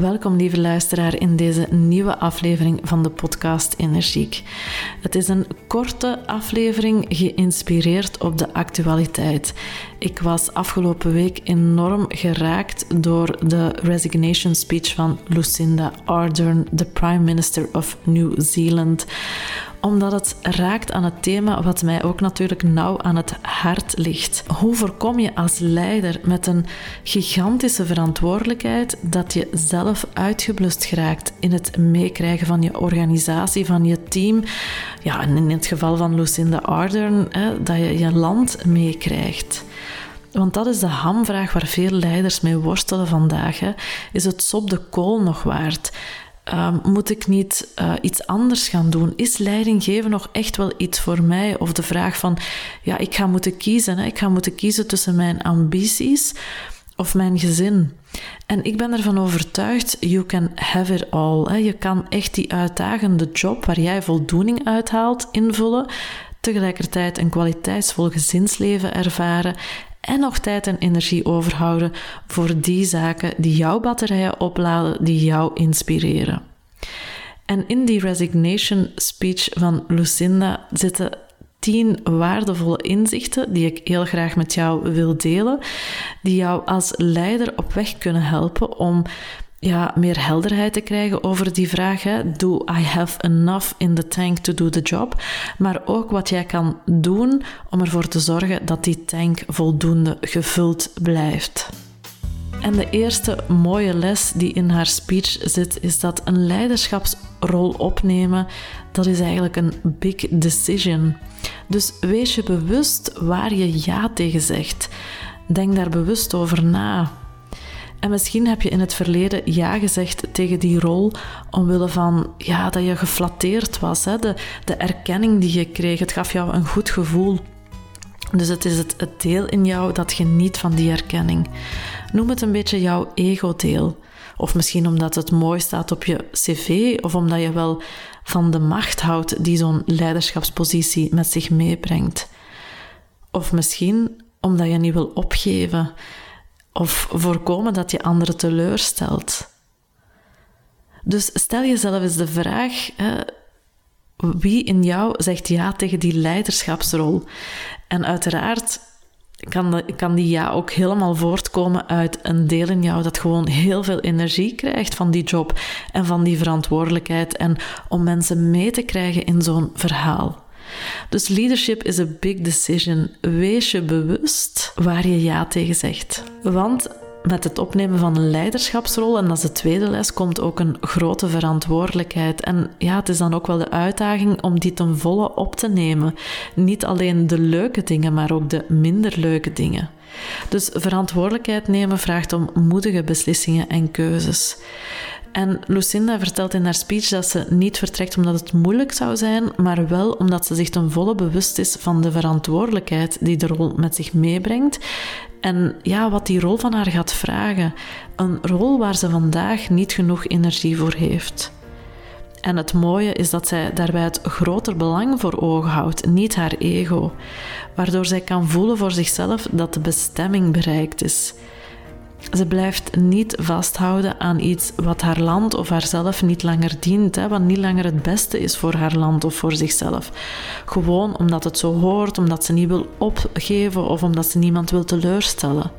Welkom, lieve luisteraar, in deze nieuwe aflevering van de podcast Energiek. Het is een korte aflevering geïnspireerd op de actualiteit. Ik was afgelopen week enorm geraakt door de resignation speech van Lucinda Ardern, de Prime Minister of New Zealand omdat het raakt aan het thema wat mij ook natuurlijk nauw aan het hart ligt. Hoe voorkom je als leider met een gigantische verantwoordelijkheid dat je zelf uitgeblust geraakt in het meekrijgen van je organisatie, van je team? Ja, en in het geval van Lucinda Ardern, hè, dat je je land meekrijgt. Want dat is de hamvraag waar veel leiders mee worstelen vandaag. Hè. Is het sop de kool nog waard? Ehm, moet ik niet uh, iets anders gaan doen? Is leiding geven nog echt wel iets voor mij? Of de vraag van, ja, ik ga moeten kiezen. Hè? Ik ga moeten kiezen tussen mijn ambities of mijn gezin. En ik ben ervan overtuigd, you can have it all. Hè? Je kan echt die uitdagende job waar jij voldoening uithaalt invullen, tegelijkertijd een kwaliteitsvol gezinsleven ervaren en nog tijd en energie overhouden voor die zaken die jouw batterijen opladen, die jou inspireren. En in die resignation speech van Lucinda zitten tien waardevolle inzichten die ik heel graag met jou wil delen, die jou als leider op weg kunnen helpen om ja, meer helderheid te krijgen over die vraag. Hè. Do I have enough in the tank to do the job? Maar ook wat jij kan doen om ervoor te zorgen dat die tank voldoende gevuld blijft. En de eerste mooie les die in haar speech zit, is dat een leiderschapsrol opnemen, dat is eigenlijk een big decision. Dus wees je bewust waar je ja tegen zegt. Denk daar bewust over na. En misschien heb je in het verleden ja gezegd tegen die rol omwille van ja, dat je geflatteerd was. Hè? De, de erkenning die je kreeg, het gaf jou een goed gevoel. Dus het is het, het deel in jou dat geniet van die erkenning. Noem het een beetje jouw ego-deel. Of misschien omdat het mooi staat op je cv, of omdat je wel van de macht houdt die zo'n leiderschapspositie met zich meebrengt. Of misschien omdat je niet wil opgeven of voorkomen dat je anderen teleurstelt. Dus stel jezelf eens de vraag: wie in jou zegt ja tegen die leiderschapsrol? En uiteraard kan, kan die ja ook helemaal voortkomen uit een deel in jou dat gewoon heel veel energie krijgt van die job en van die verantwoordelijkheid en om mensen mee te krijgen in zo'n verhaal. Dus leadership is a big decision. Wees je bewust waar je ja tegen zegt. Want met het opnemen van een leiderschapsrol, en dat is de tweede les, komt ook een grote verantwoordelijkheid. En ja, het is dan ook wel de uitdaging om die ten volle op te nemen. Niet alleen de leuke dingen, maar ook de minder leuke dingen. Dus verantwoordelijkheid nemen vraagt om moedige beslissingen en keuzes. En Lucinda vertelt in haar speech dat ze niet vertrekt omdat het moeilijk zou zijn, maar wel omdat ze zich ten volle bewust is van de verantwoordelijkheid die de rol met zich meebrengt. En ja, wat die rol van haar gaat vragen. Een rol waar ze vandaag niet genoeg energie voor heeft. En het mooie is dat zij daarbij het groter belang voor ogen houdt, niet haar ego, waardoor zij kan voelen voor zichzelf dat de bestemming bereikt is. Ze blijft niet vasthouden aan iets wat haar land of haarzelf niet langer dient, hè, wat niet langer het beste is voor haar land of voor zichzelf. Gewoon omdat het zo hoort, omdat ze niet wil opgeven of omdat ze niemand wil teleurstellen.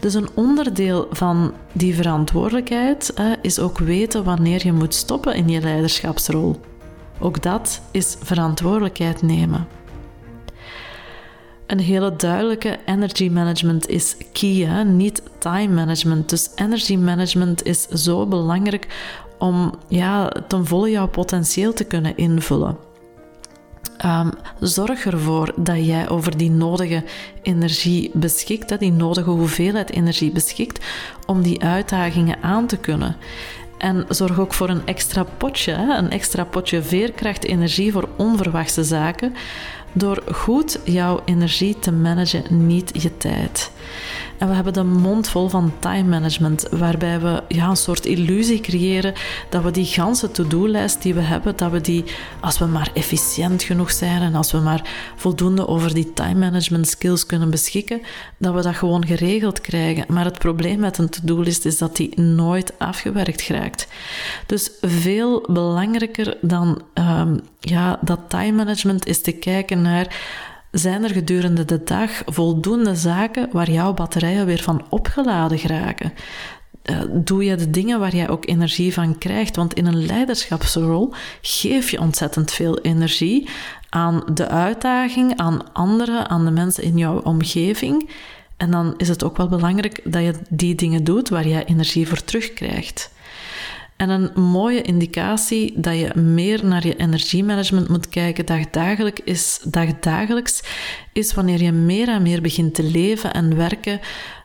Dus een onderdeel van die verantwoordelijkheid hè, is ook weten wanneer je moet stoppen in je leiderschapsrol. Ook dat is verantwoordelijkheid nemen. Een hele duidelijke energy management is key, hè? niet time management. Dus energy management is zo belangrijk om ja, ten volle jouw potentieel te kunnen invullen. Um, zorg ervoor dat jij over die nodige energie beschikt, die nodige hoeveelheid energie beschikt om die uitdagingen aan te kunnen. En zorg ook voor een extra potje, een extra potje veerkracht, energie voor onverwachte zaken, door goed jouw energie te managen, niet je tijd. En we hebben de mond vol van time management, waarbij we ja, een soort illusie creëren dat we die ganse to-do-lijst die we hebben, dat we die, als we maar efficiënt genoeg zijn en als we maar voldoende over die time management skills kunnen beschikken, dat we dat gewoon geregeld krijgen. Maar het probleem met een to-do-list is dat die nooit afgewerkt raakt. Dus veel belangrijker dan um, ja, dat time management is te kijken naar zijn er gedurende de dag voldoende zaken waar jouw batterijen weer van opgeladen geraken? Uh, doe je de dingen waar jij ook energie van krijgt? Want in een leiderschapsrol geef je ontzettend veel energie aan de uitdaging, aan anderen, aan de mensen in jouw omgeving. En dan is het ook wel belangrijk dat je die dingen doet waar jij energie voor terugkrijgt. En een mooie indicatie dat je meer naar je energiemanagement moet kijken dagdagelijks is, dagdagelijks, is wanneer je meer en meer begint te leven en werken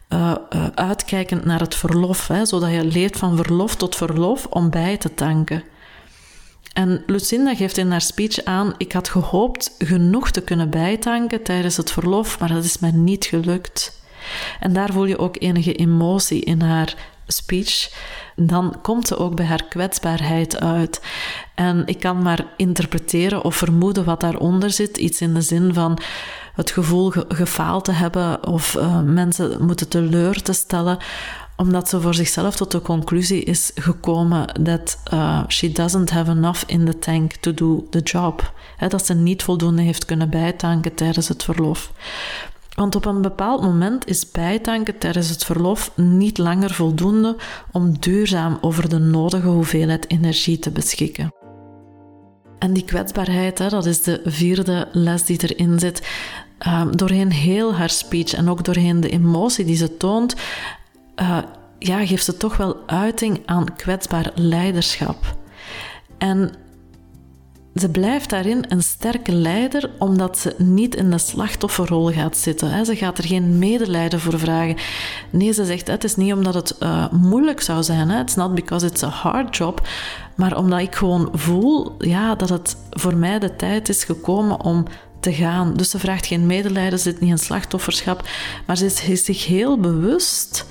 uh, uh, uitkijkend naar het verlof, hè, zodat je leeft van verlof tot verlof om bij te tanken. En Lucinda geeft in haar speech aan: Ik had gehoopt genoeg te kunnen bijtanken tijdens het verlof, maar dat is mij niet gelukt. En daar voel je ook enige emotie in haar speech dan komt ze ook bij haar kwetsbaarheid uit. En ik kan maar interpreteren of vermoeden wat daaronder zit. Iets in de zin van het gevoel gefaald te hebben of uh, mensen moeten teleur te stellen omdat ze voor zichzelf tot de conclusie is gekomen dat uh, she doesn't have enough in the tank to do the job. dat ze niet voldoende heeft kunnen bijtanken tijdens het verlof. Want op een bepaald moment is bijtanken tijdens het verlof niet langer voldoende om duurzaam over de nodige hoeveelheid energie te beschikken. En die kwetsbaarheid, dat is de vierde les die erin zit. Um, doorheen heel haar speech en ook doorheen de emotie die ze toont, uh, ja, geeft ze toch wel uiting aan kwetsbaar leiderschap. En ze blijft daarin een sterke leider omdat ze niet in de slachtofferrol gaat zitten. Ze gaat er geen medelijden voor vragen. Nee, ze zegt het is niet omdat het uh, moeilijk zou zijn. It's not because it's a hard job. Maar omdat ik gewoon voel ja, dat het voor mij de tijd is gekomen om te gaan. Dus ze vraagt geen medelijden, ze zit niet in slachtofferschap. Maar ze is zich heel bewust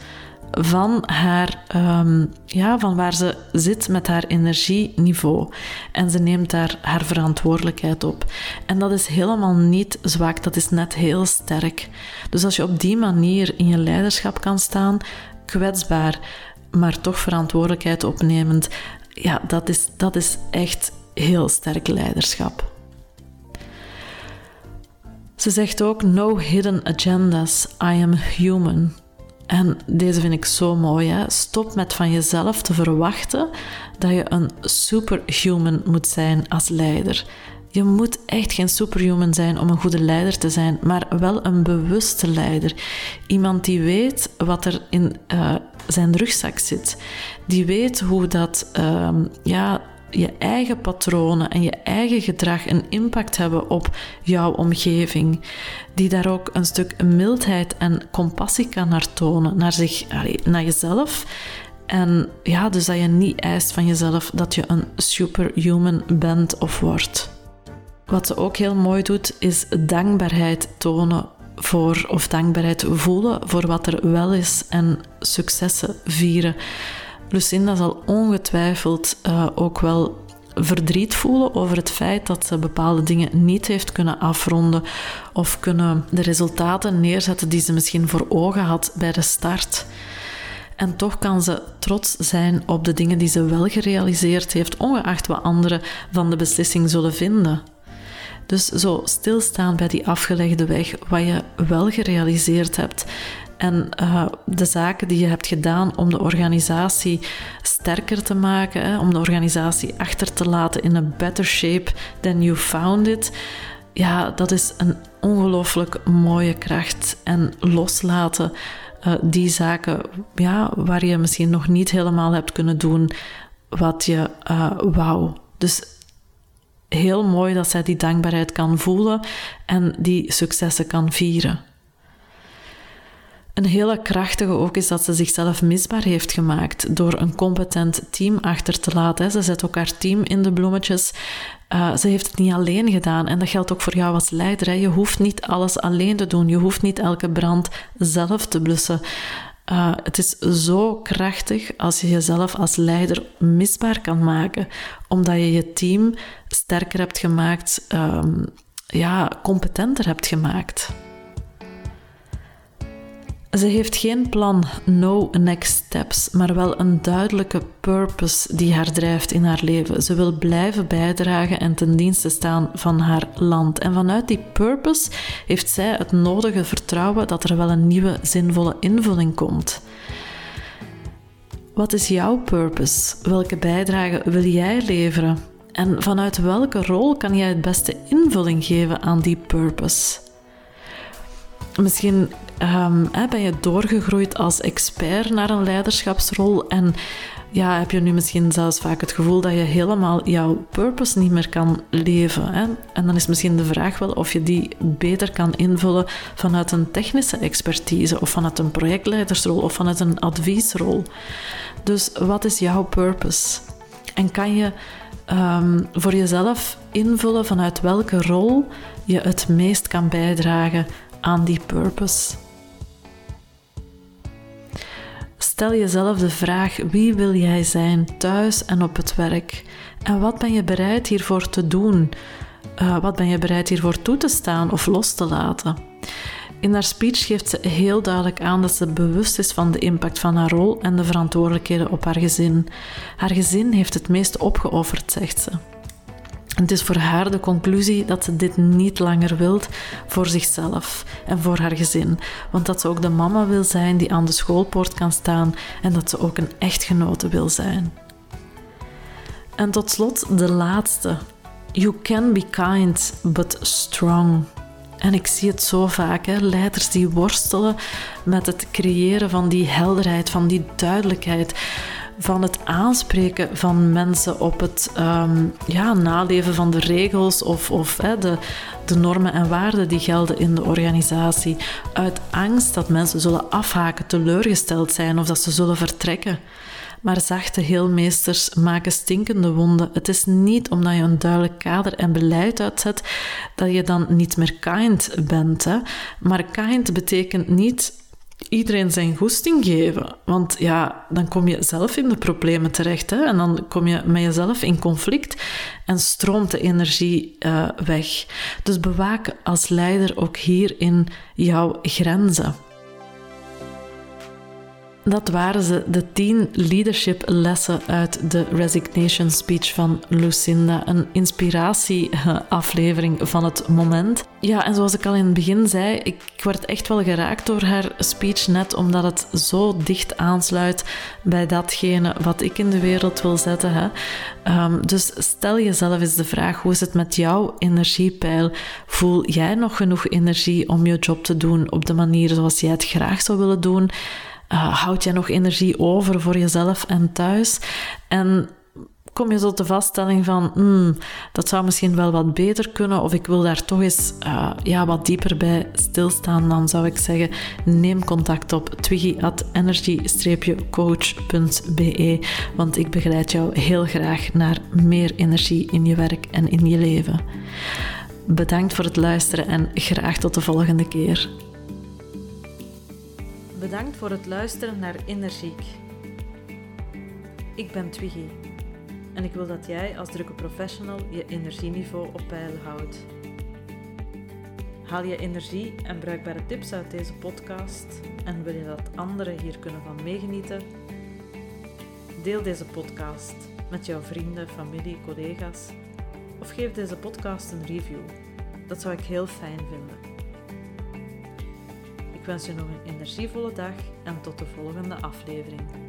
van, haar, um, ja, van waar ze zit met haar energieniveau. En ze neemt daar haar verantwoordelijkheid op. En dat is helemaal niet zwak, dat is net heel sterk. Dus als je op die manier in je leiderschap kan staan, kwetsbaar, maar toch verantwoordelijkheid opnemend, ja, dat is, dat is echt heel sterk leiderschap. Ze zegt ook: No hidden agendas, I am human. En deze vind ik zo mooi. Hè? Stop met van jezelf te verwachten dat je een superhuman moet zijn als leider. Je moet echt geen superhuman zijn om een goede leider te zijn, maar wel een bewuste leider. Iemand die weet wat er in uh, zijn rugzak zit. Die weet hoe dat uh, ja, je eigen patronen en je eigen gedrag een impact hebben op jouw omgeving. Die daar ook een stuk mildheid en compassie kan naar tonen, naar, zich, naar jezelf. En ja, dus dat je niet eist van jezelf dat je een superhuman bent of wordt. Wat ze ook heel mooi doet, is dankbaarheid tonen voor, of dankbaarheid voelen voor wat er wel is en successen vieren. Lucinda zal ongetwijfeld uh, ook wel verdriet voelen over het feit dat ze bepaalde dingen niet heeft kunnen afronden of kunnen de resultaten neerzetten die ze misschien voor ogen had bij de start. En toch kan ze trots zijn op de dingen die ze wel gerealiseerd heeft, ongeacht wat anderen van de beslissing zullen vinden. Dus zo stilstaan bij die afgelegde weg, wat je wel gerealiseerd hebt en uh, de zaken die je hebt gedaan om de organisatie sterker te maken, om de organisatie achter te laten in een better shape than you found it. Ja, dat is een ongelooflijk mooie kracht. En loslaten uh, die zaken ja, waar je misschien nog niet helemaal hebt kunnen doen wat je uh, wou. Dus heel mooi dat zij die dankbaarheid kan voelen en die successen kan vieren. Een hele krachtige ook is dat ze zichzelf misbaar heeft gemaakt door een competent team achter te laten. Ze zet ook haar team in de bloemetjes. Uh, ze heeft het niet alleen gedaan. En dat geldt ook voor jou als leider. Je hoeft niet alles alleen te doen. Je hoeft niet elke brand zelf te blussen. Uh, het is zo krachtig als je jezelf als leider misbaar kan maken, omdat je je team sterker hebt gemaakt, um, ja, competenter hebt gemaakt. Ze heeft geen plan, no next steps, maar wel een duidelijke purpose die haar drijft in haar leven. Ze wil blijven bijdragen en ten dienste staan van haar land. En vanuit die purpose heeft zij het nodige vertrouwen dat er wel een nieuwe, zinvolle invulling komt. Wat is jouw purpose? Welke bijdrage wil jij leveren? En vanuit welke rol kan jij het beste invulling geven aan die purpose? Misschien um, ben je doorgegroeid als expert naar een leiderschapsrol en ja, heb je nu misschien zelfs vaak het gevoel dat je helemaal jouw purpose niet meer kan leven. Hè? En dan is misschien de vraag wel of je die beter kan invullen vanuit een technische expertise of vanuit een projectleidersrol of vanuit een adviesrol. Dus wat is jouw purpose? En kan je um, voor jezelf invullen vanuit welke rol je het meest kan bijdragen aan die purpose? Stel jezelf de vraag: wie wil jij zijn thuis en op het werk? En wat ben je bereid hiervoor te doen? Uh, wat ben je bereid hiervoor toe te staan of los te laten? In haar speech geeft ze heel duidelijk aan dat ze bewust is van de impact van haar rol en de verantwoordelijkheden op haar gezin. Haar gezin heeft het meest opgeofferd, zegt ze. Het is voor haar de conclusie dat ze dit niet langer wilt voor zichzelf en voor haar gezin, want dat ze ook de mama wil zijn die aan de schoolpoort kan staan en dat ze ook een echtgenote wil zijn. En tot slot de laatste. You can be kind, but strong. En ik zie het zo vaak, hè? leiders die worstelen met het creëren van die helderheid, van die duidelijkheid van het aanspreken van mensen op het um, ja, naleven van de regels of, of hè, de, de normen en waarden die gelden in de organisatie. Uit angst dat mensen zullen afhaken, teleurgesteld zijn of dat ze zullen vertrekken. Maar zachte heelmeesters maken stinkende wonden. Het is niet omdat je een duidelijk kader en beleid uitzet dat je dan niet meer kind bent. Hè? Maar kind betekent niet iedereen zijn goesting geven. Want ja, dan kom je zelf in de problemen terecht. Hè? En dan kom je met jezelf in conflict en stroomt de energie uh, weg. Dus bewaak als leider ook hierin jouw grenzen. Dat waren ze, de tien leadership lessen uit de resignation speech van Lucinda. Een inspiratieaflevering van het moment. Ja, en zoals ik al in het begin zei, ik word echt wel geraakt door haar speech net omdat het zo dicht aansluit bij datgene wat ik in de wereld wil zetten. Hè. Um, dus stel jezelf eens de vraag, hoe is het met jouw energiepeil? Voel jij nog genoeg energie om je job te doen op de manier zoals jij het graag zou willen doen? Uh, houd je nog energie over voor jezelf en thuis? En kom je tot de vaststelling van, hmm, dat zou misschien wel wat beter kunnen, of ik wil daar toch eens uh, ja, wat dieper bij stilstaan, dan zou ik zeggen, neem contact op twiggy.energy-coach.be, want ik begeleid jou heel graag naar meer energie in je werk en in je leven. Bedankt voor het luisteren en graag tot de volgende keer. Bedankt voor het luisteren naar Energiek. Ik ben Twiggy en ik wil dat jij als drukke professional je energieniveau op peil houdt. Haal je energie en bruikbare tips uit deze podcast en wil je dat anderen hier kunnen van meegenieten? Deel deze podcast met jouw vrienden, familie, collega's of geef deze podcast een review. Dat zou ik heel fijn vinden. Ik wens je nog een energievolle dag en tot de volgende aflevering.